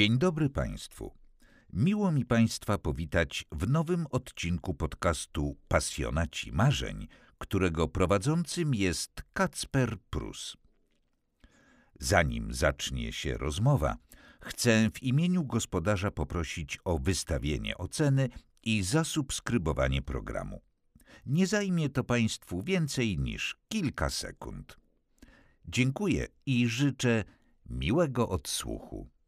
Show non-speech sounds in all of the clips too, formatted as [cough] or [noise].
Dzień dobry Państwu. Miło mi Państwa powitać w nowym odcinku podcastu Pasjonaci Marzeń, którego prowadzącym jest Kacper Prus. Zanim zacznie się rozmowa, chcę w imieniu gospodarza poprosić o wystawienie oceny i zasubskrybowanie programu. Nie zajmie to Państwu więcej niż kilka sekund. Dziękuję i życzę miłego odsłuchu.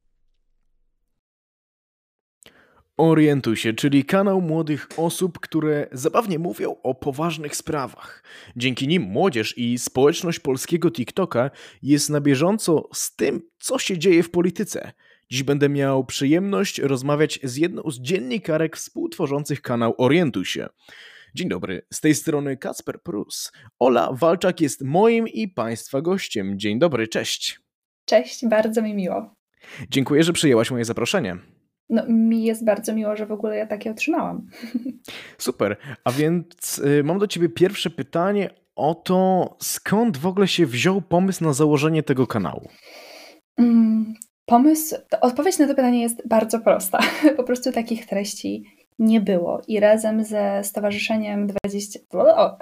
Orientuj się, czyli kanał młodych osób, które zabawnie mówią o poważnych sprawach. Dzięki nim młodzież i społeczność polskiego TikToka jest na bieżąco z tym, co się dzieje w polityce. Dziś będę miał przyjemność rozmawiać z jedną z dziennikarek współtworzących kanał Orientuj się. Dzień dobry, z tej strony Kasper Prus. Ola Walczak jest moim i Państwa gościem. Dzień dobry, cześć. Cześć, bardzo mi miło. Dziękuję, że przyjęłaś moje zaproszenie. No, mi jest bardzo miło, że w ogóle ja takie otrzymałam. [laughs] Super. A więc y, mam do Ciebie pierwsze pytanie o to, skąd w ogóle się wziął pomysł na założenie tego kanału? Mm, pomysł, odpowiedź na to pytanie jest bardzo prosta. [laughs] Po prostu takich treści nie było. I razem ze Stowarzyszeniem 20, o,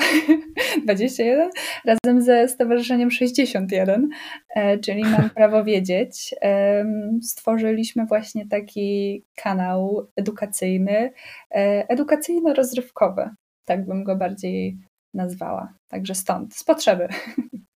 21, [laughs] razem ze Stowarzyszeniem 61, e, czyli Mam [laughs] Prawo Wiedzieć, stworzyliśmy właśnie taki kanał edukacyjny, e, edukacyjno-rozrywkowy, tak bym go bardziej nazwała. Także stąd, z potrzeby. [laughs]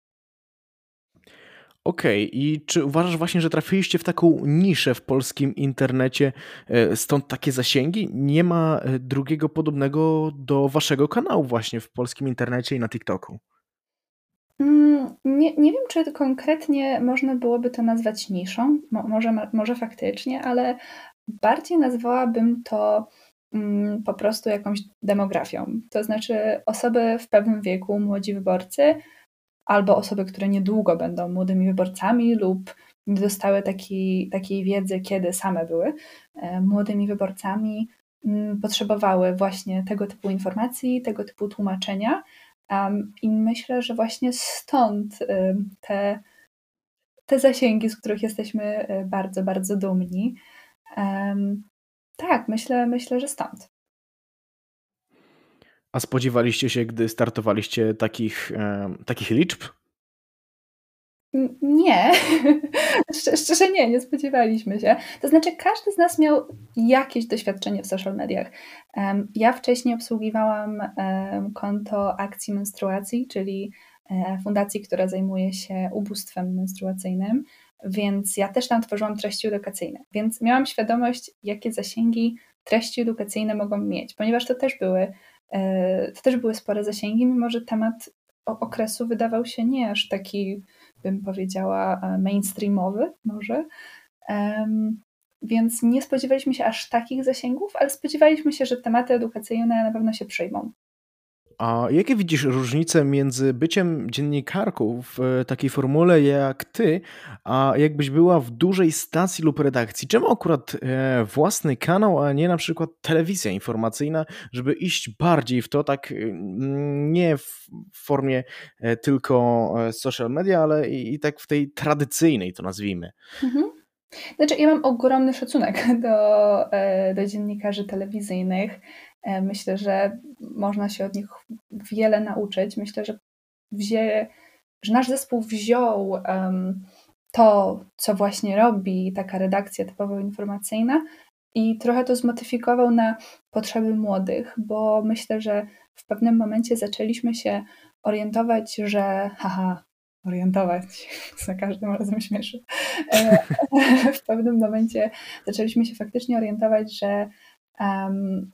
Okej, okay. i czy uważasz właśnie, że trafiliście w taką niszę w polskim internecie, e, stąd takie zasięgi? Nie ma e, drugiego podobnego do waszego kanału właśnie w polskim internecie i na TikToku. Mm, nie, nie wiem, czy konkretnie można byłoby to nazwać niszą, Mo, może, może faktycznie, ale bardziej nazwałabym to mm, po prostu jakąś demografią. To znaczy osoby w pewnym wieku, młodzi wyborcy, albo osoby, które niedługo będą młodymi wyborcami lub nie dostały takiej, takiej wiedzy, kiedy same były e, młodymi wyborcami, mm, potrzebowały właśnie tego typu informacji, tego typu tłumaczenia. I myślę, że właśnie stąd te, te zasięgi, z których jesteśmy e, bardzo, bardzo dumni. Tak, myślę, myślę, że stąd. A spodziewaliście się, gdy startowaliście takich, e, takich liczb? Nie, [laughs] szczerze nie, nie spodziewaliśmy się. To znaczy, każdy z nas miał jakieś doświadczenie w social mediach. Ja wcześniej obsługiwałam konto akcji menstruacji, czyli e, fundacji, która zajmuje się ubóstwem menstruacyjnym, więc ja też tam tworzyłam treści edukacyjne. Więc miałam świadomość, jakie zasięgi treści edukacyjne mogą mieć, ponieważ to też były to też były spore zasięgi, mimo że temat okresu wydawał się nie aż taki, bym powiedziała, e, mainstreamowy może. Więc nie spodziewaliśmy się aż takich zasięgów, ale spodziewaliśmy się, że tematy edukacyjne na pewno się przyjmą. A jakie widzisz różnice między byciem dziennikarką w e, takiej formule jak ty, a jakbyś była w dużej stacji lub redakcji? Czemu akurat e, własny kanał, a nie na przykład telewizja informacyjna, żeby iść bardziej w to, tak mm, nie w formie e, tylko social media, ale i, tak w tej tradycyjnej, to nazwijmy? Mhm. Znaczy, ja mam ogromny szacunek [laughs] do, do dziennikarzy telewizyjnych. E, myślę, że można się od nich wiele nauczyć. Myślę, że, wzię, że nasz zespół wziął um, to, co właśnie robi taka redakcja typowo informacyjna i trochę to zmodyfikował na potrzeby młodych, bo myślę, że w pewnym momencie zaczęliśmy się orientować, że haha, orientować, [laughs] za każdym razem śmieszy. E, [laughs] w pewnym momencie zaczęliśmy się faktycznie orientować, że um,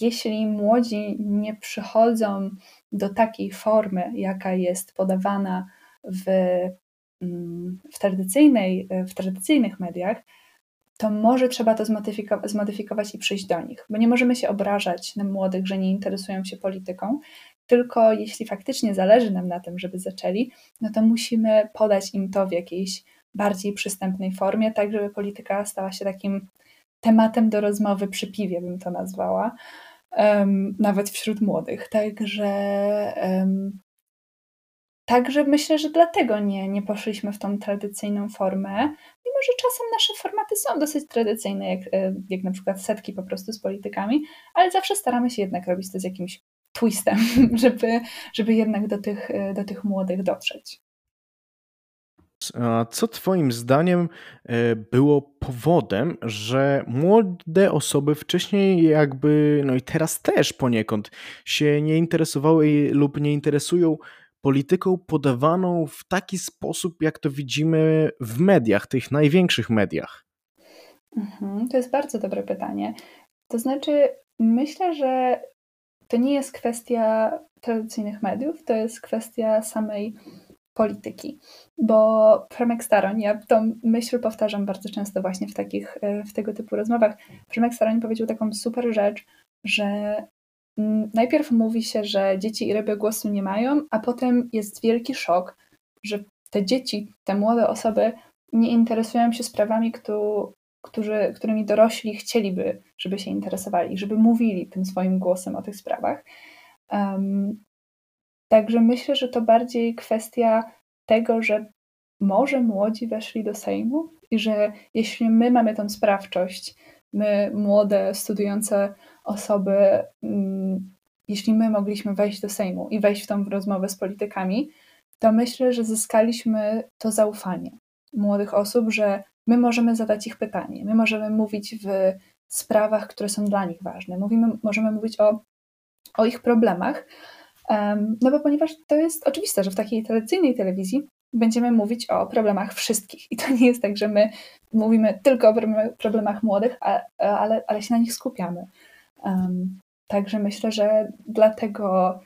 jeśli młodzi nie przychodzą do takiej formy, jaka jest podawana w, mm, w, tradycyjnej, w tradycyjnych mediach, to może trzeba to zmodyfikować, zmodyfikować i przyjść do nich, bo nie możemy się obrażać na młodych, że nie interesują się polityką, tylko jeśli faktycznie zależy nam na tym, żeby zaczęli, no to musimy podać im to w jakiejś bardziej przystępnej formie, tak żeby polityka stała się takim tematem do rozmowy przy piwie, bym to nazwała, um, nawet wśród młodych. Także, um, także myślę, że dlatego nie, nie poszliśmy w tą tradycyjną formę, mimo że czasem nasze formaty są dosyć tradycyjne, jak, jak na przykład setki po prostu z politykami, ale zawsze staramy się jednak robić to z jakimś twistem, [laughs] żeby, żeby jednak do tych, do tych młodych dotrzeć. Co Twoim zdaniem e, było powodem, że młode osoby wcześniej, jakby, no i teraz też poniekąd, się nie interesowały lub nie interesują polityką podawaną w taki sposób, jak to widzimy w mediach, tych największych mediach? Mhm, to jest bardzo dobre pytanie. To znaczy, myślę, że to nie jest kwestia tradycyjnych mediów, to jest kwestia samej polityki. Bo Przemek Staroń, ja tą myśl powtarzam bardzo często właśnie w takich, e, w tego typu rozmowach. Przemek Staroń powiedział taką super rzecz, że najpierw mówi się, że dzieci i ryby głosu nie mają, a potem jest wielki szok, że te dzieci, te młode osoby nie interesują się sprawami, którzy, którymi dorośli chcieliby, żeby się interesowali, żeby mówili tym swoim głosem o tych sprawach. Um, Także myślę, że to bardziej kwestia tego, że może młodzi weszli do Sejmu i że jeśli my mamy tą sprawczość, my młode, studiujące osoby, mm, jeśli my mogliśmy wejść do Sejmu i wejść w tą rozmowę z politykami, to myślę, że zyskaliśmy to zaufanie młodych osób, że my możemy zadać ich pytanie, my możemy mówić w sprawach, które są dla nich ważne, Mówimy, możemy mówić o, o ich problemach, no bo ponieważ to jest oczywiste, że w takiej tradycyjnej telewizji będziemy mówić o problemach wszystkich. I to nie jest tak, że my mówimy tylko o problemach młodych, ale, ale się na nich skupiamy. Także myślę, że dlatego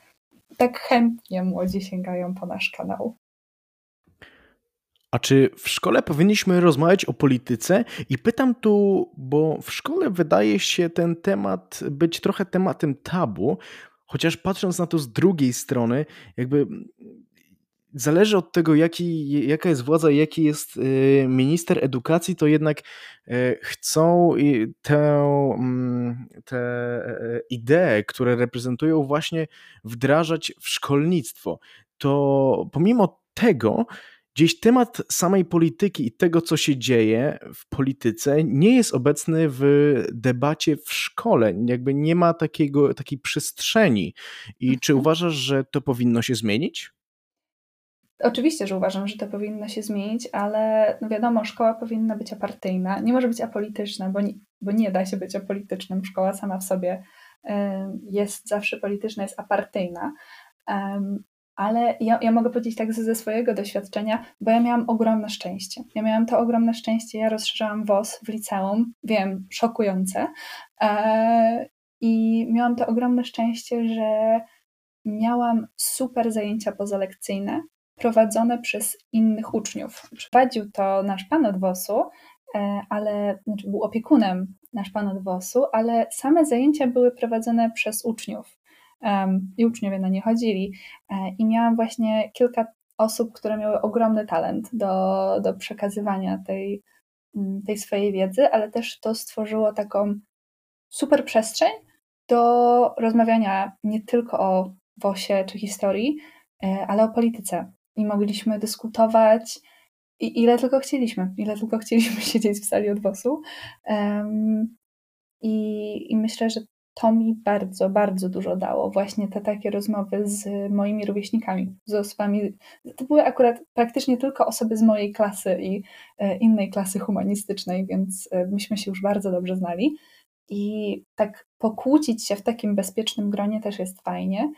tak chętnie młodzi sięgają po nasz kanał. A czy w szkole powinniśmy rozmawiać o polityce? I pytam tu, bo w szkole wydaje się ten temat być trochę tematem tabu, Chociaż patrząc na to z drugiej strony, jakby zależy od tego, jaki, jaka jest władza, jaki jest y, minister edukacji, to jednak y, chcą tę, mm, te e, idee, które reprezentują, właśnie wdrażać w szkolnictwo. To pomimo tego, Gdzieś temat samej polityki i tego, co się dzieje w polityce, nie jest obecny w debacie w szkole. Jakby nie ma takiego, takiej przestrzeni. I czy mhm. uważasz, że to powinno się zmienić? Oczywiście, że uważam, że to powinno się zmienić, ale no wiadomo, szkoła powinna być apartyjna. Nie może być apolityczna, bo nie, bo nie da się być apolitycznym. Szkoła sama w sobie jest zawsze polityczna, jest apartyjna ale ja, ja mogę powiedzieć tak ze, swojego doświadczenia, bo ja miałam ogromne szczęście. Ja miałam to ogromne szczęście, ja rozszerzałam WOS w liceum, wiem, szokujące. E, I miałam to ogromne szczęście, że miałam super zajęcia pozalekcyjne prowadzone przez innych uczniów. Prowadził to nasz pan od WOS-u, e, ale znaczy był opiekunem nasz pan od WOS-u, ale same zajęcia były prowadzone przez uczniów i uczniowie na nie chodzili. E, I miałam właśnie kilka osób, które miały ogromny talent do, do przekazywania tej, mm, tej swojej wiedzy, ale też to stworzyło taką super przestrzeń do rozmawiania nie tylko o WOSie czy historii, e, ale o polityce. I mogliśmy dyskutować i ile tylko chcieliśmy, ile tylko chcieliśmy [laughs] siedzieć w sali od WOS-u. Um, i, I myślę, że to mi bardzo, bardzo dużo dało. Właśnie te takie rozmowy z moimi rówieśnikami, z osobami. To były akurat praktycznie tylko osoby z mojej klasy i e, innej klasy humanistycznej, więc e, myśmy się już bardzo dobrze znali. I tak pokłócić się w takim bezpiecznym gronie też jest fajnie.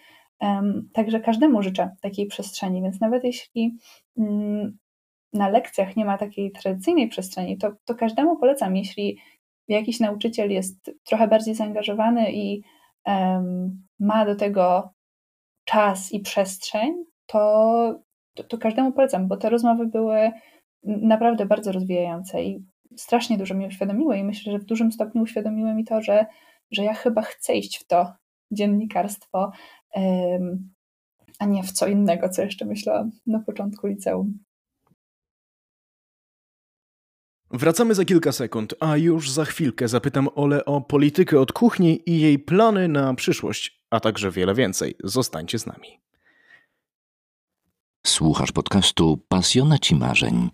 Także każdemu życzę takiej przestrzeni, więc nawet jeśli mm, na lekcjach nie ma takiej tradycyjnej przestrzeni, to, to każdemu polecam, jeśli jakiś nauczyciel jest trochę bardziej zaangażowany i um, ma do tego czas i przestrzeń, to, to, to, każdemu polecam, bo te rozmowy były naprawdę bardzo rozwijające i strasznie dużo mi uświadomiły i myślę, że w dużym stopniu uświadomiły mi to, że, że ja chyba chcę iść w to dziennikarstwo, um, a nie w co innego, co jeszcze myślałam na początku liceum. Wracamy za kilka sekund, a już za chwilkę zapytam Ole o politykę od kuchni i jej plany na przyszłość, a także wiele więcej. Zostańcie z nami. Słuchasz podcastu Pasjonaci Marzeń.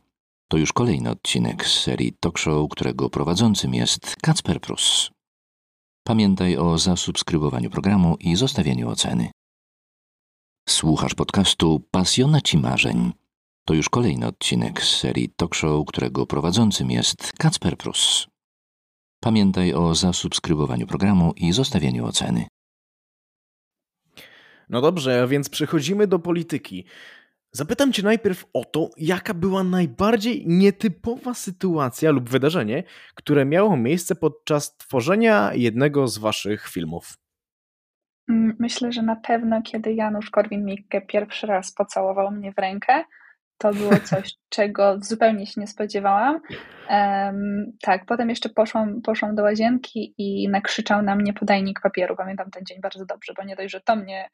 To już kolejny odcinek z serii talk show, którego prowadzącym jest Kacper Prus. Pamiętaj o zasubskrybowaniu programu i zostawieniu oceny. Słuchasz podcastu Pasjonaci Marzeń. To już kolejny odcinek z serii talk show, którego prowadzącym jest Kacper Prus. Pamiętaj o zasubskrybowaniu programu i zostawieniu oceny. No dobrze, a więc przechodzimy do polityki. Zapytam Cię najpierw o to, jaka była najbardziej nietypowa sytuacja lub wydarzenie, które miało miejsce podczas tworzenia jednego z Waszych filmów. Mm, myślę, że na pewno, kiedy Janusz Korwin-Mikke pierwszy raz pocałował mnie w rękę, to było coś, czego zupełnie się nie spodziewałam. Um, tak, potem jeszcze poszłam, poszłam do łazienki i nakrzyczał na mnie podajnik papieru. Pamiętam ten dzień bardzo dobrze, bo nie dość, że to mnie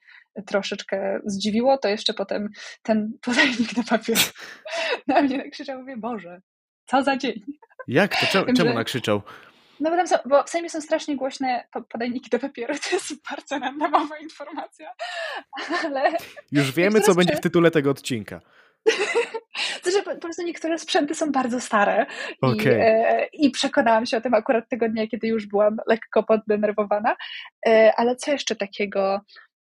troszeczkę zdziwiło, to jeszcze potem ten [laughs] podajnik do papieru na mnie nakrzyczał. Mówię, Boże, co za dzień. Jak to? Czemu, czemu nakrzyczał? No bo, tam są, bo w Sejmie są strasznie głośne podajniki do papieru, to jest bardzo randomowa informacja, [laughs] ale... Już wiemy, co będzie w tytule tego odcinka. Znaczy, po, po prostu niektóre sprzęty są bardzo stare okay. i, e, i przekonałam się o tym akurat tego dnia, kiedy już byłam lekko poddenerwowana. E, ale co jeszcze takiego,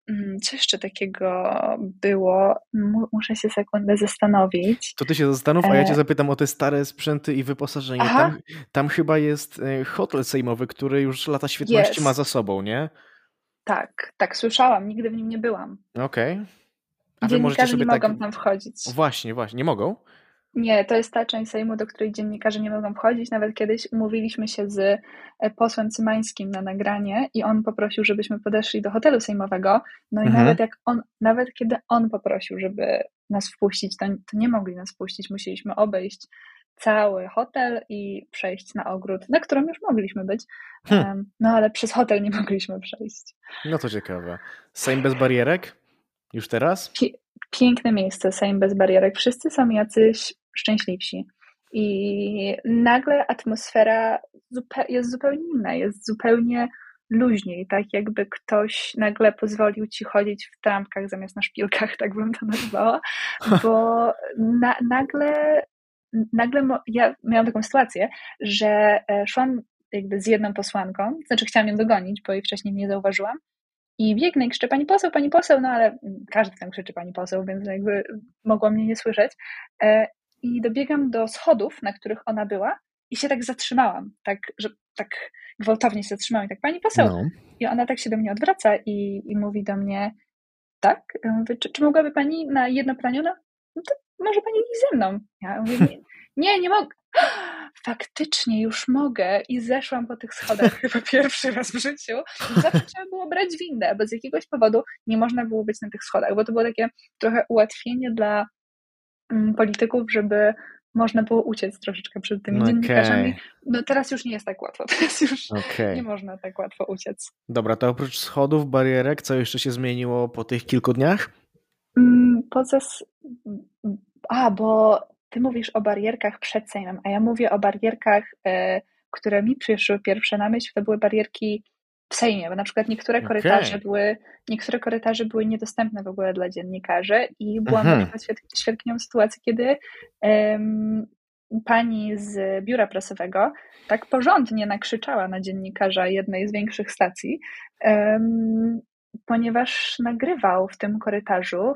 mm, co jeszcze takiego było? Muszę się sekundę zastanowić. To ty się zastanów, a ja cię e, zapytam o te stare sprzęty i wyposażenie. Tam, tam, chyba jest e, hotel sejmowy, który już lata świetności ma za sobą, nie? Tak, tak, słyszałam, nigdy w nim nie byłam. Okej. Okay. A wy możecie sobie nie tak... mogą tam wchodzić. Właśnie, właśnie, nie mogą? Nie, to jest ta część Sejmu, do której dziennikarze nie mogą wchodzić. Nawet kiedyś umówiliśmy się z e, posłem Cymańskim na nagranie i on poprosił, żebyśmy podeszli do hotelu sejmowego. No i mhm. nawet jak on, nawet kiedy on poprosił, żeby nas wpuścić, to, to nie mogli nas wpuścić. Musieliśmy obejść cały hotel i przejść na ogród, na którym już mogliśmy być. Hmm. No ale przez hotel nie [laughs] mogliśmy przejść. No to ciekawe. Sejm bez barierek? Już teraz? Piękne miejsce, Sejm bez barierek. Wszyscy są jacyś szczęśliwsi. I nagle atmosfera jest zupełnie inna, jest zupełnie luźniej, tak jakby ktoś nagle pozwolił ci chodzić w trampkach zamiast na szpilkach, tak bym to nazwała, [laughs] bo na, nagle, nagle ja miałam taką sytuację, że e, szłam jakby z jedną posłanką, znaczy chciałam ją dogonić, bo jej wcześniej nie zauważyłam i biegnę i krzyczę pani poseł, pani poseł, no ale każdy tam krzyczy pani poseł, więc jakby mogła mnie nie słyszeć. E, I dobiegam do schodów, na których ona była i się tak zatrzymałam, tak, że tak gwałtownie się zatrzymałam i tak, pani poseł. No. I ona tak się do mnie odwraca i, i mówi do mnie, tak, mówię, czy, czy mogłaby pani na jedno pytanie? No, no to może pani iść ze mną. Ja mówię, nie, nie, nie mogę. Faktycznie już mogę i zeszłam po tych schodach [laughs] chyba pierwszy raz w życiu. I zawsze trzeba było brać windę, bo z jakiegoś powodu nie można było być na tych schodach, bo to było takie trochę ułatwienie dla mm, polityków, żeby można było uciec troszeczkę przed tymi okay. dziennikarzami. No teraz już nie jest tak łatwo, [laughs] teraz już okay. nie można tak łatwo uciec. Dobra, to oprócz schodów, barierek, co jeszcze się zmieniło po tych kilku dniach? Mm, poza... A, bo ty mówisz o barierkach przed Sejmem, a ja mówię o barierkach, e, które mi przyszły pierwsze na myśl, to były barierki w Sejmie, bo na przykład niektóre korytarze okay. były, niektóre korytarze były niedostępne w ogóle dla dziennikarzy i byłam mhm. na przykład świadkiem sytuacji, kiedy um, pani z biura prasowego tak porządnie nakrzyczała na dziennikarza jednej z większych stacji, um, ponieważ nagrywał w tym korytarzu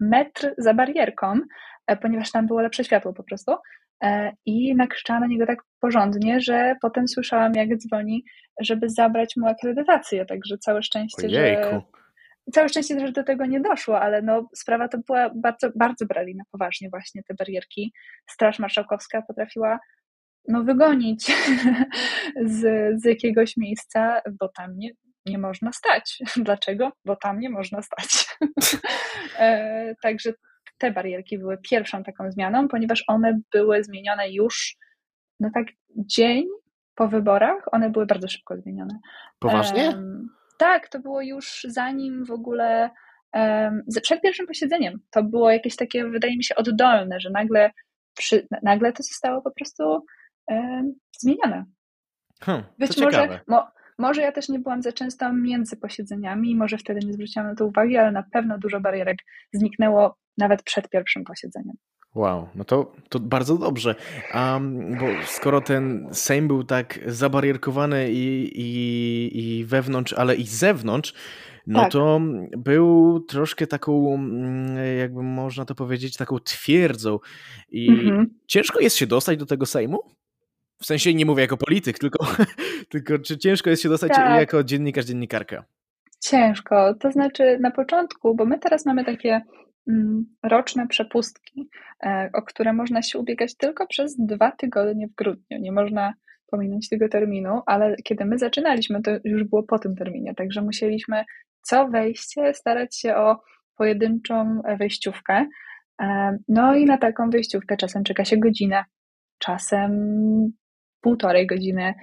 metr za barierką, ponieważ tam było lepsze światło po prostu. E, I nakrzyczała na niego tak porządnie, że potem słyszałam, jak dzwoni, żeby zabrać mu akredytację. Także całe szczęście, Ojejku. że. Całe szczęście, że do tego nie doszło, ale no, sprawa to była bardzo, bardzo brali na poważnie właśnie te barierki. Straż Marszałkowska potrafiła no, wygonić [laughs] z, z jakiegoś miejsca, bo tam nie, nie można stać. [laughs] Dlaczego? Bo tam nie można stać. [laughs] e, także te barierki były pierwszą taką zmianą, ponieważ one były zmienione już, no tak, dzień po wyborach, one były bardzo szybko zmienione. Poważnie? Um, tak, to było już zanim w ogóle, um, przed pierwszym posiedzeniem. To było jakieś takie, wydaje mi się, oddolne, że nagle, przy, nagle to zostało po prostu um, zmienione. Hmm, Być może, mo, może ja też nie byłam za często między posiedzeniami, może wtedy nie zwróciłam na to uwagi, ale na pewno dużo barierek zniknęło nawet przed pierwszym posiedzeniem. Wow, no to, to bardzo dobrze. Um, bo skoro ten Sejm był tak zabarierkowany i, i, i wewnątrz, ale i z zewnątrz, no Tak. to był troszkę taką, mm, jakby można to powiedzieć, taką twierdzą. I Mhm. ciężko jest się dostać do tego Sejmu? W sensie nie mówię jako polityk, tylko, [laughs] tylko czy ciężko jest się dostać Tak. jako dziennikarz, dziennikarka? Ciężko. To znaczy na początku, bo my teraz mamy takie mm, roczne przepustki, e, o które można się ubiegać tylko przez dwa tygodnie w grudniu. Nie można pominąć tego terminu, ale kiedy my zaczynaliśmy, to już było po tym terminie, także musieliśmy co wejście starać się o pojedynczą wejściówkę. E, No i na taką wejściówkę czasem czeka się godzinę, czasem półtorej godziny.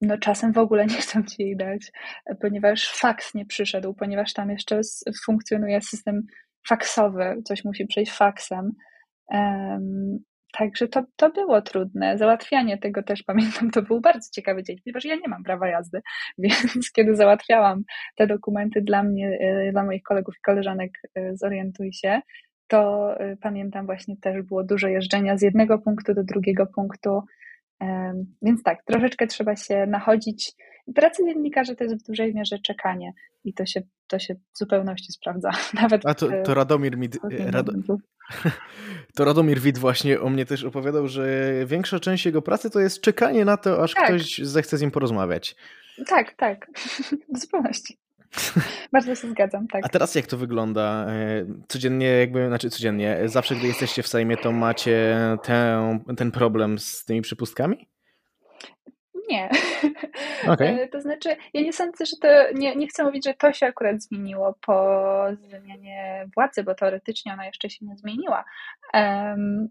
No czasem w ogóle [laughs] nie chcą ci jej dać, ponieważ faks nie przyszedł, ponieważ tam jeszcze funkcjonuje system faksowy, coś musi przejść faksem. Em, Także to, to było trudne. Załatwianie tego też pamiętam, to był bardzo ciekawy dzień, ponieważ ja nie mam prawa jazdy, [laughs] więc kiedy załatwiałam te dokumenty dla mnie, e, dla moich kolegów i koleżanek e, Zorientuj się, to e, pamiętam właśnie też było dużo jeżdżenia z jednego punktu do drugiego punktu. Więc tak, troszeczkę trzeba się nachodzić. Praca dziennikarza to jest w dużej mierze czekanie i to się, to się w zupełności sprawdza. [laughs] Nawet A to, w- to Radomir [laughs] to Radomir Wit właśnie o mnie też opowiadał, że większa część jego pracy to jest czekanie na to, aż Tak. ktoś zechce z nim porozmawiać. Tak, tak, [laughs] w zupełności. [laughs] Bardzo się zgadzam, tak. A teraz jak to wygląda? E, Codziennie jakby, znaczy codziennie, zawsze gdy jesteście w Sejmie, to macie tę, ten problem z tymi przypustkami? Nie. [laughs] Okej. E, To znaczy, ja nie sądzę, że to, nie, nie chcę mówić, że to się akurat zmieniło po zmianie władzy, bo teoretycznie ona jeszcze się nie zmieniła. Em,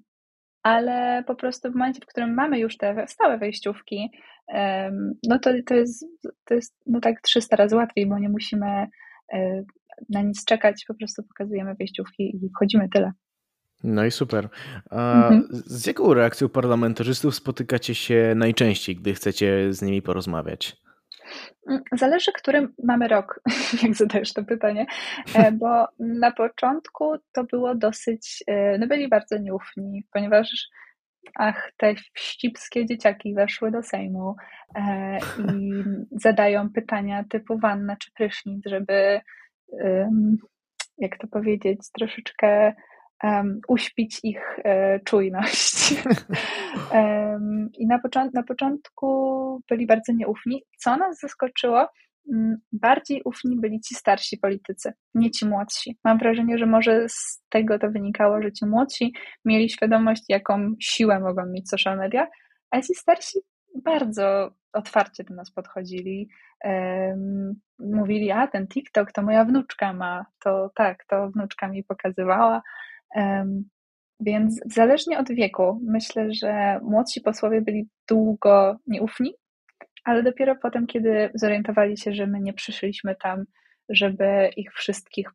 ale po prostu w momencie, w którym mamy już te stałe wejściówki, no to, to, jest, to jest no tak 300 razy łatwiej, bo nie musimy e, na nic czekać, po prostu pokazujemy wejściówki i wchodzimy tyle. No i super. Mhm. z jaką reakcją parlamentarzystów spotykacie się najczęściej, gdy chcecie z nimi porozmawiać? Mm, Zależy, który mamy rok, [laughs] jak zadajesz to pytanie, e, [laughs] bo na początku to było dosyć, e, no byli bardzo nieufni, ponieważ ach, te wścibskie dzieciaki weszły do Sejmu e, i zadają pytania typu wanna czy prysznic, żeby, em, jak to powiedzieć, troszeczkę em, uśpić ich e, czujność. [laughs] I na, począ- na początku byli bardzo nieufni. Co nas zaskoczyło, bardziej ufni byli ci starsi politycy, nie ci młodsi. Mam wrażenie, że może z tego to wynikało, że ci młodsi mieli świadomość, jaką siłę mogą mieć social media, a ci starsi bardzo otwarcie do nas podchodzili. Mówili, a ten TikTok to moja wnuczka ma, to tak, to wnuczka mi pokazywała. Więc zależnie od wieku, myślę, że młodsi posłowie byli długo nieufni, ale dopiero potem, kiedy zorientowali się, że my nie przyszliśmy tam, żeby ich wszystkich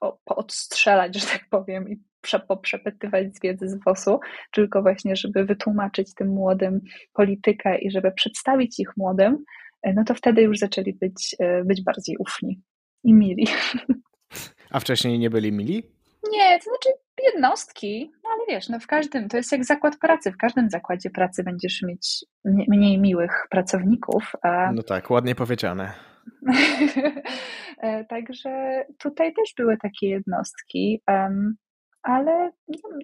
o- poodstrzelać, że tak powiem, i prze, poprzepytywać z wiedzy z WOS-u, tylko właśnie, żeby wytłumaczyć tym młodym politykę i żeby przedstawić ich młodym, e, no to wtedy już zaczęli być, e, być bardziej ufni i mili. [laughs] A wcześniej nie byli mili? Nie, to znaczy jednostki, no ale wiesz, no w każdym, to jest jak zakład pracy, w każdym zakładzie pracy będziesz mieć mnie- mniej miłych pracowników, a No tak, ładnie powiedziane. [laughs] E, Także tutaj też były takie jednostki, ale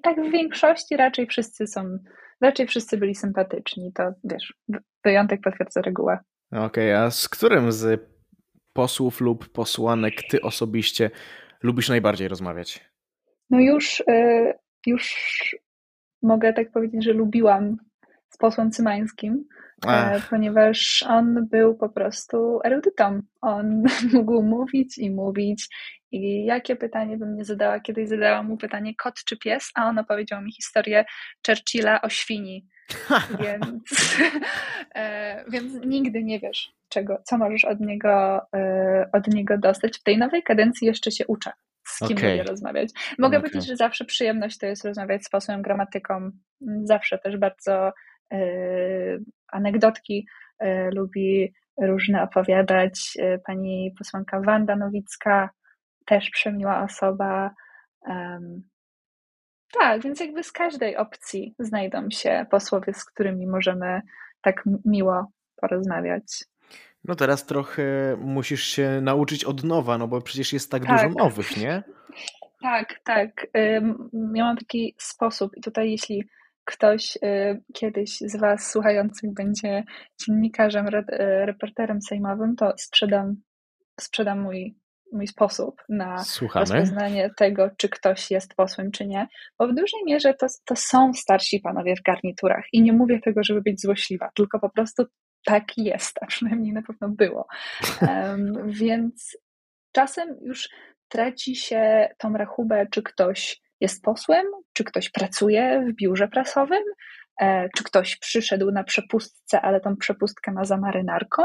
tak w większości raczej wszyscy są, raczej wszyscy byli sympatyczni. To wiesz, wy- wyjątek potwierdza regułę. Okej, a z którym z posłów lub posłanek ty osobiście lubisz najbardziej rozmawiać? No już, e, już mogę tak powiedzieć, że lubiłam z posłem Cymańskim, e, Ach, ponieważ on był po prostu erudytą. On [laughs] mógł mówić i mówić. I jakie pytanie bym nie zadała? Kiedyś zadałam mu pytanie kot czy pies, a on opowiedział mi historię Churchilla o świni. [laughs] Więc, e, więc nigdy nie wiesz, czego, co możesz od niego, od niego dostać. W tej nowej kadencji jeszcze się uczę, z kim lubię rozmawiać. Mogę Okej. powiedzieć, że zawsze przyjemność to jest rozmawiać z posłem gramatyką. Zawsze też bardzo e, anegdotki e, lubi różne opowiadać. E, Pani posłanka Wanda Nowicka, też przemiła osoba. Em, Tak, więc jakby z każdej opcji znajdą się posłowie, z którymi możemy tak miło porozmawiać. No teraz trochę musisz się nauczyć od nowa, no bo przecież jest tak, tak. dużo nowych, nie? [laughs] Tak, tak. Ja mam taki sposób i tutaj jeśli ktoś y, kiedyś z Was słuchających będzie dziennikarzem, y, reporterem sejmowym, to sprzedam, sprzedam mój, mój sposób na Słuchamy. rozpoznanie tego, czy ktoś jest posłem, czy nie. Bo w dużej mierze to, to są starsi panowie w garniturach. I nie mówię tego, żeby być złośliwa, tylko po prostu tak jest, a przynajmniej na pewno było. Um, [laughs] więc czasem już traci się tą rachubę, czy ktoś jest posłem, czy ktoś pracuje w biurze prasowym, e, czy ktoś przyszedł na przepustce, ale tą przepustkę ma za marynarką,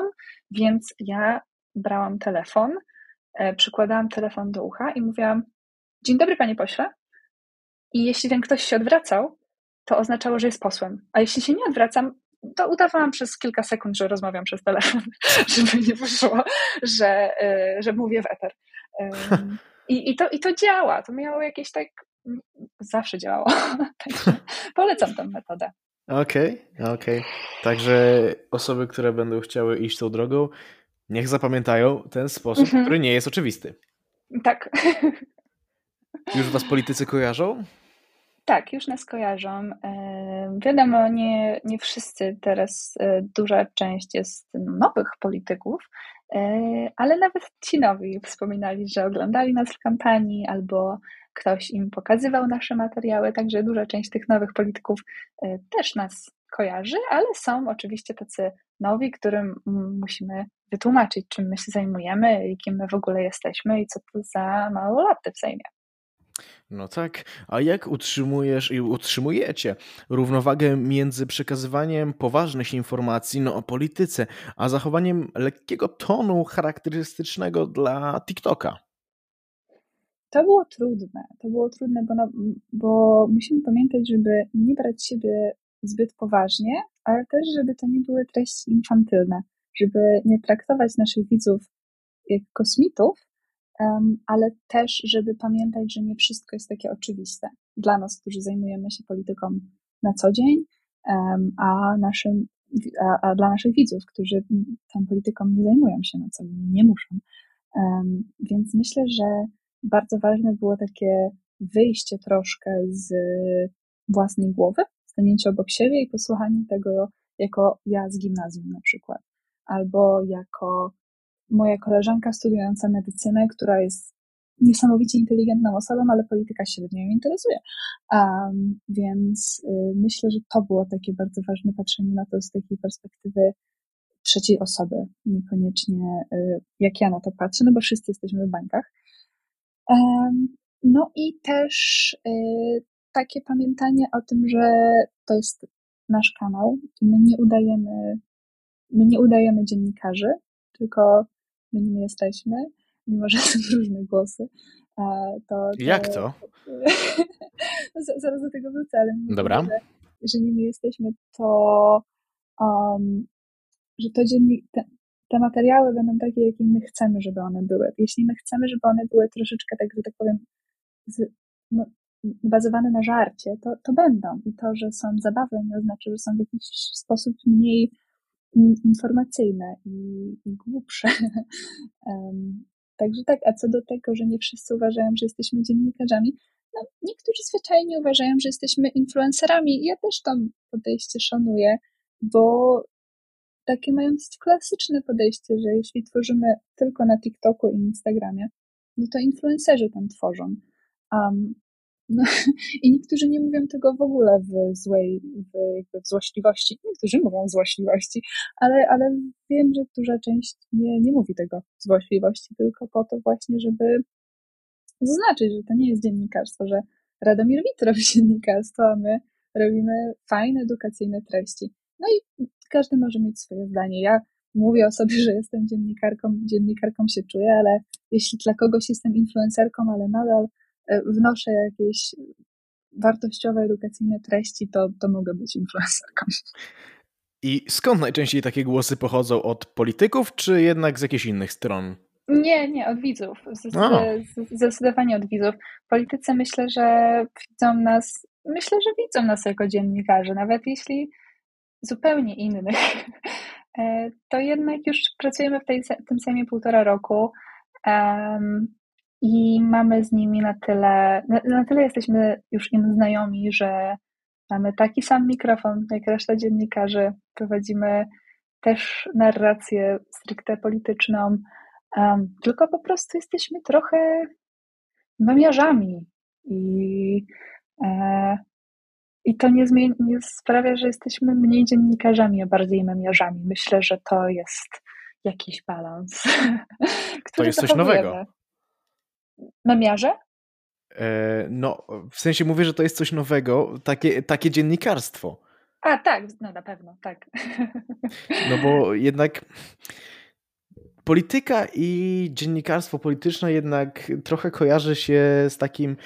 więc ja brałam telefon, e, przykładałam telefon do ucha i mówiłam: Dzień dobry, panie pośle. I jeśli ten ktoś się odwracał, to oznaczało, że jest posłem. A jeśli się nie odwracam, to udawałam przez kilka sekund, że rozmawiam przez telefon, [laughs] żeby nie wyszło, że, e, że mówię w eter. I, i, to, I to działa. To miało jakieś tak. Zawsze działało. [laughs] Także polecam tę metodę. Okej, okay, okej. Okay. Także osoby, które będą chciały iść tą drogą, niech zapamiętają ten sposób, mm -hmm. który nie jest oczywisty. Tak. [laughs] Już was politycy kojarzą? Tak, już nas kojarzą. Wiadomo, nie, nie wszyscy teraz, e, duża część jest nowych polityków, e, ale nawet ci nowi wspominali, że oglądali nas w kampanii albo ktoś im pokazywał nasze materiały, także duża część tych nowych polityków e, też nas kojarzy, ale są oczywiście tacy nowi, którym musimy wytłumaczyć, czym my się zajmujemy i kim my w ogóle jesteśmy i co to za mało lat w Sejmie. No tak, a jak utrzymujesz i utrzymujecie równowagę między przekazywaniem poważnych informacji no, o polityce, a zachowaniem lekkiego tonu charakterystycznego dla TikToka? To było trudne. To było trudne, bo, bo musimy pamiętać, żeby nie brać siebie zbyt poważnie, ale też, żeby to nie były treści infantylne, żeby nie traktować naszych widzów jak kosmitów, ale też, żeby pamiętać, że nie wszystko jest takie oczywiste dla nas, którzy zajmujemy się polityką na co dzień, a, naszym, a, a dla naszych widzów, którzy tą polityką nie zajmują się na co dzień, nie muszą. Więc myślę, że bardzo ważne było takie wyjście troszkę z własnej głowy, stanięcie obok siebie i posłuchanie tego jako ja z gimnazjum na przykład, albo jako moja koleżanka studiująca medycynę, która jest niesamowicie inteligentną osobą, ale polityka średnio ją interesuje. Um, więc y, myślę, że to było takie bardzo ważne patrzenie na to z takiej perspektywy trzeciej osoby, niekoniecznie y, jak ja na to patrzę, no bo wszyscy jesteśmy w bańkach. Um, no i też y, takie pamiętanie o tym, że to jest nasz kanał i my nie udajemy, my nie udajemy dziennikarzy, tylko my nim jesteśmy, mimo że [laughs] są różne głosy. To, to Jak to? [laughs] no, zaraz do tego wrócę, ale Dobra. Że, że nimi jesteśmy, to um, że to dziennik, te, te, materiały będą takie, jakie my chcemy, żeby one były. Jeśli my chcemy, żeby one były troszeczkę, tak, że tak powiem, z, no, bazowane na żarcie, to, to będą. I to, że są zabawne, nie oznacza, że są w jakiś sposób mniej informacyjne i, i głupsze. [laughs] także tak, a co do tego, że nie wszyscy uważają, że jesteśmy dziennikarzami, no, niektórzy zwyczajnie uważają, że jesteśmy influencerami. Ja też tam podejście szanuję, bo takie mają klasyczne podejście, że jeśli tworzymy tylko na TikToku i Instagramie, no to influencerzy tam tworzą. Um, no, [laughs] I niektórzy nie mówią tego w ogóle w złej, w, jakby w złośliwości. Niektórzy mówią złośliwości, ale, ale wiem, że duża część nie, nie mówi tego w złośliwości, tylko po to właśnie, żeby zaznaczyć, że to nie jest dziennikarstwo, że Radomir Wit robi [laughs] dziennikarstwo, a my robimy fajne, edukacyjne treści. No i każdy może mieć swoje zdanie. Ja mówię o sobie, że jestem dziennikarką, dziennikarką się czuję, ale jeśli dla kogoś jestem influencerką, ale nadal wnoszę jakieś wartościowe, edukacyjne treści, to, to mogę być influencerką. I skąd najczęściej takie głosy pochodzą? Od polityków, czy jednak z jakichś innych stron? Nie, nie, od widzów. Zdecydowanie od widzów. Politycy myślę, że widzą nas, myślę, że widzą nas jako dziennikarzy, nawet jeśli zupełnie innych. [laughs] E, to jednak już pracujemy w, tej, w tym Sejmie półtora roku um, i mamy z nimi na tyle, na, na tyle jesteśmy już im znajomi, że mamy taki sam mikrofon jak reszta dziennikarzy, prowadzimy też narrację stricte polityczną, um, tylko po prostu jesteśmy trochę memiarzami i, e, i to nie, zmieni, nie sprawia, że jesteśmy mniej dziennikarzami, a bardziej memiarzami. Myślę, że to jest jakiś balans. [laughs] to jest coś nowego. Memiarze? E, no, w sensie mówię, że to jest coś nowego, takie, takie dziennikarstwo. A, tak, no na pewno, tak. [laughs] No bo jednak polityka i dziennikarstwo polityczne jednak trochę kojarzy się z takim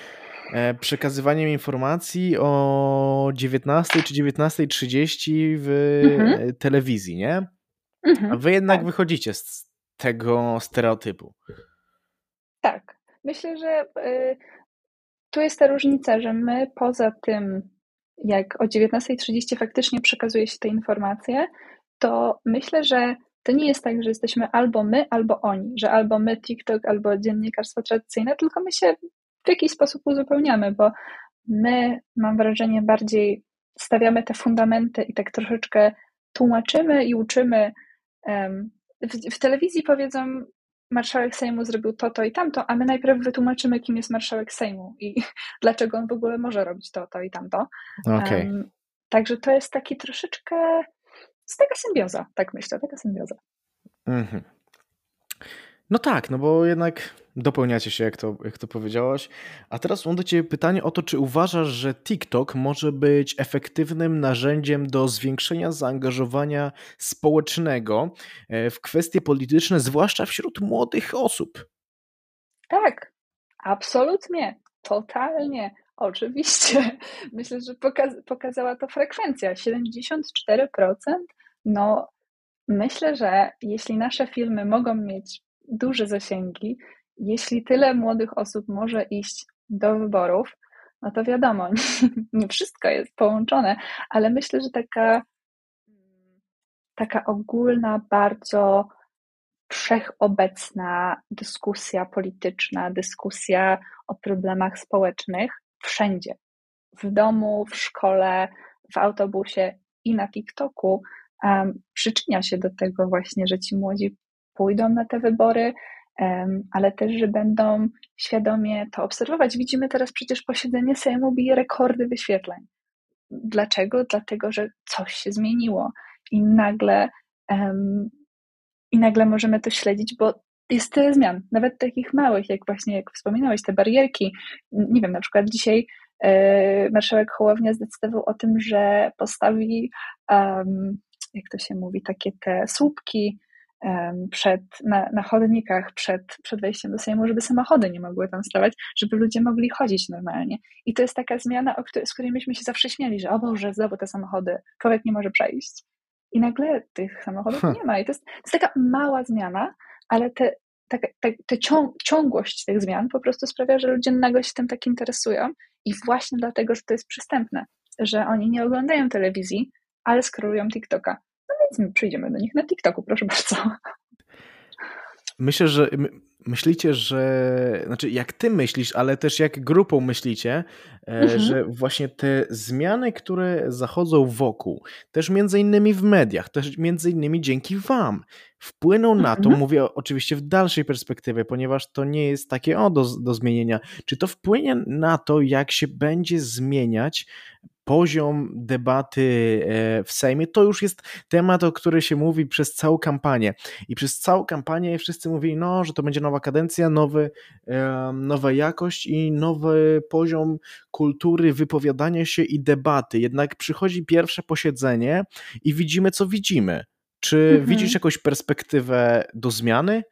e, przekazywaniem informacji o 19 czy 19.30 w mhm. telewizji, nie? Mhm, A wy jednak tak. wychodzicie z tego stereotypu. Tak. Myślę, że y, tu jest ta różnica, że my poza tym, jak o 19.30 faktycznie przekazuje się te informacje, to myślę, że to nie jest tak, że jesteśmy albo my, albo oni, że albo my TikTok, albo dziennikarstwo tradycyjne, tylko my się w jakiś sposób uzupełniamy, bo my, mam wrażenie, bardziej stawiamy te fundamenty i tak troszeczkę tłumaczymy i uczymy. W, w telewizji powiedzą, marszałek Sejmu zrobił to, to i tamto, a my najpierw wytłumaczymy, kim jest marszałek Sejmu i [laughs] dlaczego on w ogóle może robić to, to i tamto. Okay. Um, także to jest taki troszeczkę jest taka symbioza, tak myślę, taka symbioza. Mhm. No tak, no bo jednak dopełniacie się, jak to, jak to powiedziałaś. A teraz mam do Ciebie pytanie o to, czy uważasz, że TikTok może być efektywnym narzędziem do zwiększenia zaangażowania społecznego e, w kwestie polityczne, zwłaszcza wśród młodych osób? Tak, absolutnie, totalnie. Oczywiście. [laughs] Myślę, że pokaz pokazała to frekwencja. 74%. No, myślę, że jeśli nasze filmy mogą mieć duże zasięgi, jeśli tyle młodych osób może iść do wyborów, no to wiadomo, [laughs] nie wszystko jest połączone, ale myślę, że taka, taka ogólna, bardzo wszechobecna dyskusja polityczna, dyskusja o problemach społecznych wszędzie. W domu, w szkole, w autobusie i na TikToku um, przyczynia się do tego właśnie, że ci młodzi pójdą na te wybory, ale też, że będą świadomie to obserwować. Widzimy teraz przecież posiedzenie Sejmu bije rekordy wyświetleń. Dlaczego? Dlatego, że coś się zmieniło i nagle, i nagle możemy to śledzić, bo jest tyle zmian, nawet takich małych, jak właśnie, jak wspominałeś, te barierki. Nie wiem, na przykład dzisiaj e, marszałek Hołownia zdecydował o tym, że postawi, jak to się mówi, takie te słupki przed, na, na chodnikach przed, przed wejściem do Sejmu, żeby samochody nie mogły tam stawać, żeby ludzie mogli chodzić normalnie. I to jest taka zmiana, o której, z której myśmy się zawsze śmiali, że o Boże, znowu te samochody, człowiek nie może przejść. I nagle tych samochodów huh. nie ma. I to jest, to jest taka mała zmiana, ale te, ta, ta, ta ciąg, ciągłość tych zmian po prostu sprawia, że ludzie nagle się tym tak interesują i właśnie dlatego, że to jest przystępne, że oni nie oglądają telewizji, ale skrolują TikToka. My przyjdziemy do nich na TikToku, proszę bardzo. Myślę, że myślicie, że, znaczy jak ty myślisz, ale też jak grupą myślicie, e, mhm. że właśnie te zmiany, które zachodzą wokół, też między innymi w mediach, też między innymi dzięki wam, wpłyną na to, mhm. mówię oczywiście w dalszej perspektywie, ponieważ to nie jest takie o do, do zmienienia, czy to wpłynie na to, jak się będzie zmieniać poziom debaty e, w Sejmie, to już jest temat, o którym się mówi przez całą kampanię. I przez całą kampanię wszyscy mówili, no, że to będzie nowa kadencja, nowy, nowa jakość i nowy poziom kultury wypowiadania się i debaty. Jednak przychodzi pierwsze posiedzenie i widzimy, co widzimy. Czy mhm. widzisz jakąś perspektywę do zmiany?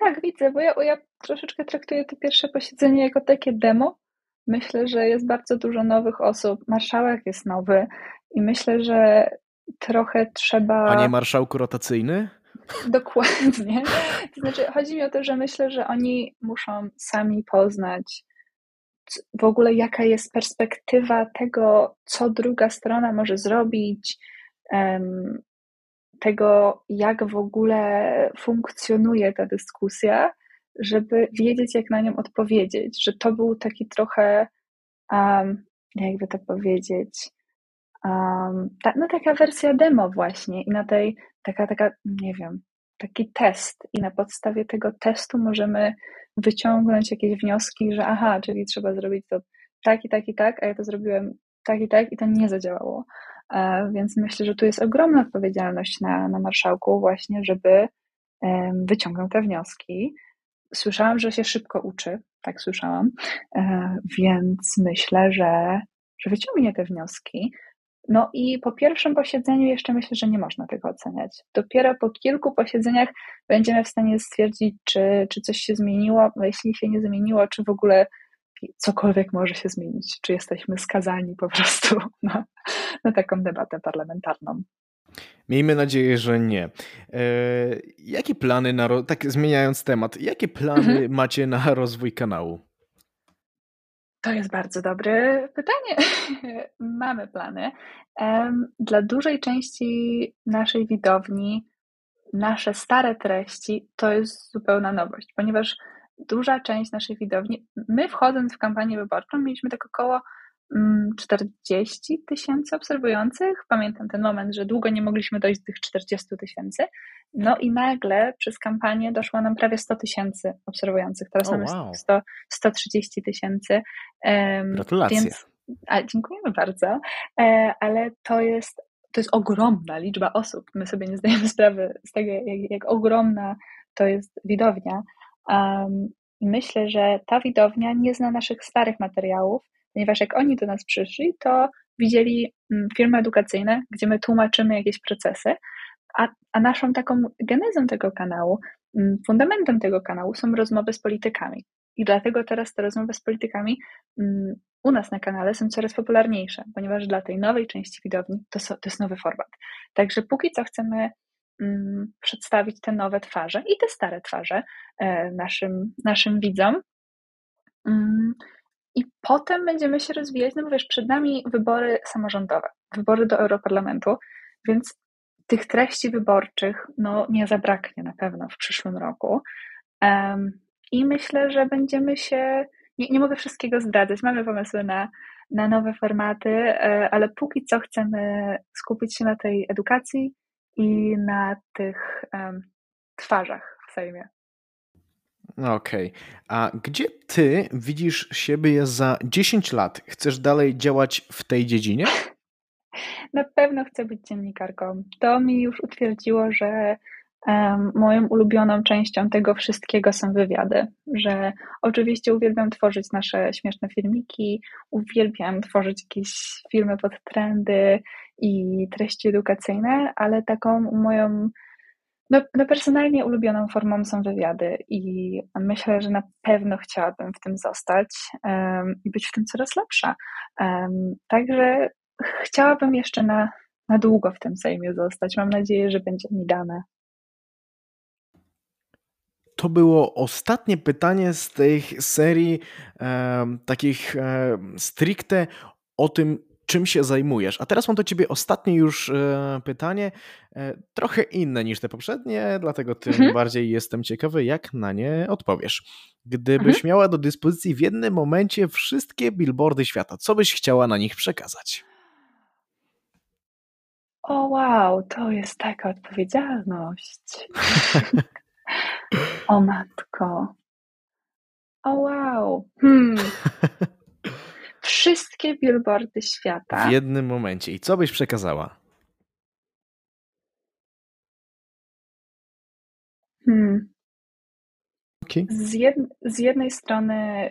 Tak, widzę, bo ja, ja troszeczkę traktuję to pierwsze posiedzenie jako takie demo, Myślę, że jest bardzo dużo nowych osób. Marszałek jest nowy i myślę, że trochę trzeba. Panie marszałku rotacyjny? Dokładnie. To znaczy, chodzi mi o to, że myślę, że oni muszą sami poznać w ogóle, jaka jest perspektywa tego, co druga strona może zrobić, tego, jak w ogóle funkcjonuje ta dyskusja, żeby wiedzieć, jak na nią odpowiedzieć. Że to był taki trochę, um, jakby to powiedzieć, um, ta, no taka wersja demo właśnie i na tej, taka, taka, nie wiem, taki test i na podstawie tego testu możemy wyciągnąć jakieś wnioski, że aha, czyli trzeba zrobić to tak i tak i tak, a ja to zrobiłem tak i tak i to nie zadziałało. E, więc myślę, że tu jest ogromna odpowiedzialność na, na marszałku właśnie, żeby wyciągnął te wnioski. Słyszałam, że się szybko uczy, tak słyszałam, e, więc myślę, że, że wyciągnie te wnioski. No i po pierwszym posiedzeniu jeszcze myślę, że nie można tego oceniać. Dopiero po kilku posiedzeniach będziemy w stanie stwierdzić, czy, czy coś się zmieniło, a jeśli się nie zmieniło, czy w ogóle cokolwiek może się zmienić, czy jesteśmy skazani po prostu [laughs] na, na taką debatę parlamentarną. Miejmy nadzieję, że nie. E, jakie plany na, tak zmieniając temat, jakie plany mhm. macie na rozwój kanału? To jest bardzo dobre pytanie. [laughs] Mamy plany. Dla dużej części naszej widowni nasze stare treści to jest zupełna nowość, ponieważ duża część naszej widowni, my wchodząc w kampanię wyborczą mieliśmy tak około 40 mm, tysięcy obserwujących. Pamiętam ten moment, że długo nie mogliśmy dojść do tych 40 tysięcy. No i nagle przez kampanię doszło nam prawie 100 tysięcy obserwujących. Teraz oh, mamy wow. 100, 130 tysięcy. Gratulacje. Więc, a, dziękujemy bardzo, e, ale to jest, to jest ogromna liczba osób. My sobie nie zdajemy sprawy z tego, jak, jak ogromna to jest widownia. Um, myślę, że ta widownia nie zna naszych starych materiałów, ponieważ jak oni do nas przyszli, to widzieli mm, filmy edukacyjne, gdzie my tłumaczymy jakieś procesy, a, a naszą taką genezą tego kanału, mm, fundamentem tego kanału są rozmowy z politykami. I dlatego teraz te rozmowy z politykami mm, u nas na kanale są coraz popularniejsze, ponieważ dla tej nowej części widowni to, to jest nowy format. Także póki co chcemy przedstawić te nowe twarze i te stare twarze e, naszym, naszym widzom. I potem będziemy się rozwijać, no bo wiesz, przed nami wybory samorządowe, wybory do Europarlamentu, więc tych treści wyborczych no, nie zabraknie na pewno w przyszłym roku. Um, I myślę, że będziemy się. Nie, nie mogę wszystkiego zdradzać. Mamy pomysły na, na nowe formaty, e, ale póki co chcemy skupić się na tej edukacji i na tych um, twarzach w Sejmie. Okej. Okay. A gdzie ty widzisz siebie za 10 lat? Chcesz dalej działać w tej dziedzinie? Na pewno chcę być dziennikarką. To mi już utwierdziło, że um, moją ulubioną częścią tego wszystkiego są wywiady. Że oczywiście uwielbiam tworzyć nasze śmieszne filmiki, uwielbiam tworzyć jakieś filmy pod trendy i treści edukacyjne, ale taką moją no, no personalnie ulubioną formą są wywiady i myślę, że na pewno chciałabym w tym zostać um, i być w tym coraz lepsza. Um, także chciałabym jeszcze na, na długo w tym Sejmie zostać. Mam nadzieję, że będzie mi dane. To było ostatnie pytanie z tej serii um, takich stricte o tym, czym się zajmujesz. A teraz mam do ciebie ostatnie już e, pytanie, e, trochę inne niż te poprzednie, dlatego tym mhm. bardziej jestem ciekawy, jak na nie odpowiesz. Gdybyś mhm. miała do dyspozycji w jednym momencie wszystkie billboardy świata, co byś chciała na nich przekazać? O wow, to jest taka odpowiedzialność. [laughs] o matko. O wow. Hmm. [laughs] wszystkie billboardy świata. W jednym momencie. I co byś przekazała? Hmm. Okay. Z, jed z jednej strony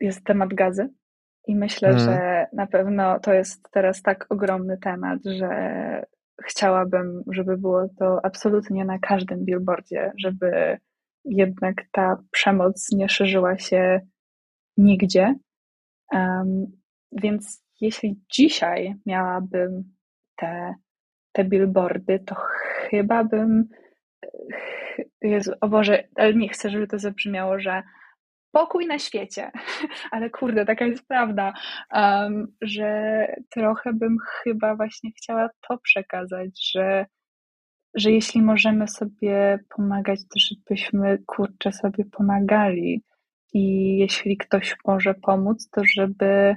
jest temat gazy i myślę, hmm. że na pewno to jest teraz tak ogromny temat, że chciałabym, żeby było to absolutnie na każdym billboardzie, żeby jednak ta przemoc nie szerzyła się nigdzie, więc jeśli dzisiaj miałabym te, te billboardy, to chyba bym Jezu, o Boże, ale nie chcę, żeby to zabrzmiało, że pokój na świecie, [laughs] ale kurde, taka jest prawda, um, że trochę bym chyba właśnie chciała to przekazać, że, że jeśli możemy sobie pomagać, to żebyśmy kurczę sobie pomagali i jeśli ktoś może pomóc, to żeby,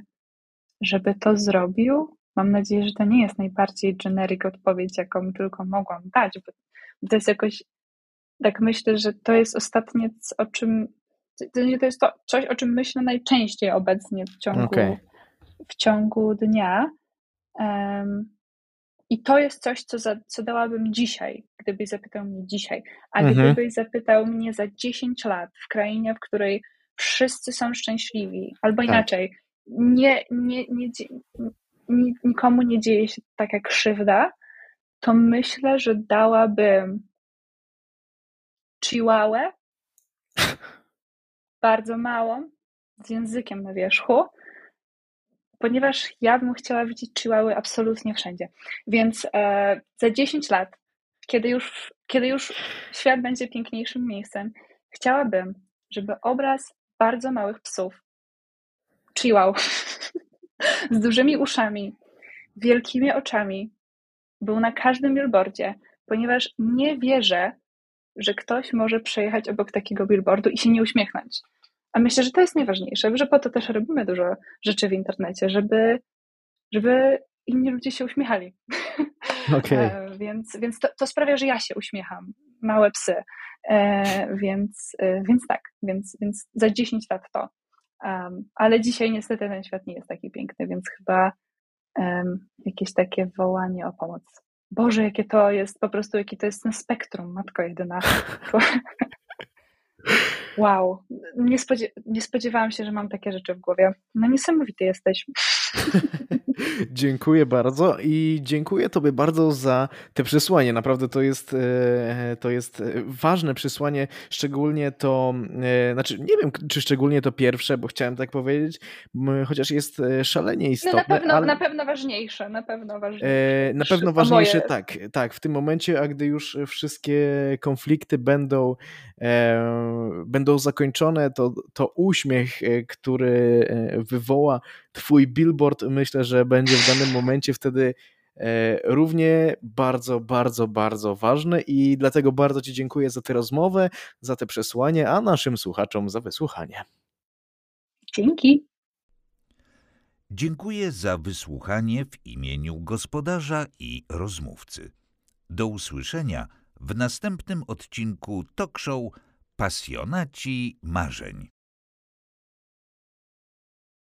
żeby to zrobił. Mam nadzieję, że to nie jest najbardziej generic odpowiedź, jaką tylko mogłam dać, bo to jest jakoś, tak myślę, że to jest ostatnie, o czym to jest to coś, o czym myślę najczęściej obecnie w ciągu, okay. w ciągu dnia. Um, I to jest coś, co, za, co dałabym dzisiaj, gdybyś zapytał mnie dzisiaj. A mhm. gdybyś zapytał mnie za 10 lat w krainie, w której wszyscy są szczęśliwi, albo tak. inaczej, nie, nie, nie, nie, nikomu nie dzieje się taka krzywda, to myślę, że dałabym chihuahua [laughs] bardzo małą, z językiem na wierzchu, ponieważ ja bym chciała widzieć chihuahy absolutnie wszędzie. Więc e, za 10 lat, kiedy już, kiedy już świat będzie piękniejszym miejscem, chciałabym, żeby obraz bardzo małych psów, chihuahua, [laughs] z dużymi uszami, wielkimi oczami, był na każdym billboardzie, ponieważ nie wierzę, że ktoś może przejechać obok takiego billboardu i się nie uśmiechnąć. A myślę, że to jest najważniejsze, że po to też robimy dużo rzeczy w internecie, żeby, żeby inni ludzie się uśmiechali. [laughs] Okay. E, więc więc to, to, sprawia, że ja się uśmiecham. Małe psy. E, więc, e, więc tak, więc, więc za 10 lat to. Um, ale dzisiaj niestety ten świat nie jest taki piękny, więc chyba um, jakieś takie wołanie o pomoc. Boże, jakie to jest, po prostu jakie to jest ten spektrum, matko jedyna. [laughs] Wow, nie, spodziew nie spodziewałam się, że mam takie rzeczy w głowie. No niesamowity jesteś. [laughs] dziękuję bardzo i dziękuję Tobie bardzo za te przesłanie. Naprawdę to jest, e, to jest ważne przesłanie, szczególnie to, e, znaczy nie wiem, czy szczególnie to pierwsze, bo chciałem tak powiedzieć, chociaż jest e, szalenie istotne. No na pewno, ale... na pewno ważniejsze, na pewno ważniejsze. Na pewno ważniejsze, tak, tak. W tym momencie, a gdy już wszystkie konflikty będą, będą zakończone, to, to uśmiech, który wywoła Twój billboard, myślę, że będzie w danym momencie wtedy e, równie bardzo, bardzo, bardzo ważny i dlatego bardzo Ci dziękuję za tę rozmowę, za te przesłanie, a naszym słuchaczom za wysłuchanie. Dzięki. Dziękuję za wysłuchanie w imieniu gospodarza i rozmówcy. Do usłyszenia w następnym odcinku talk show Pasjonaci Marzeń.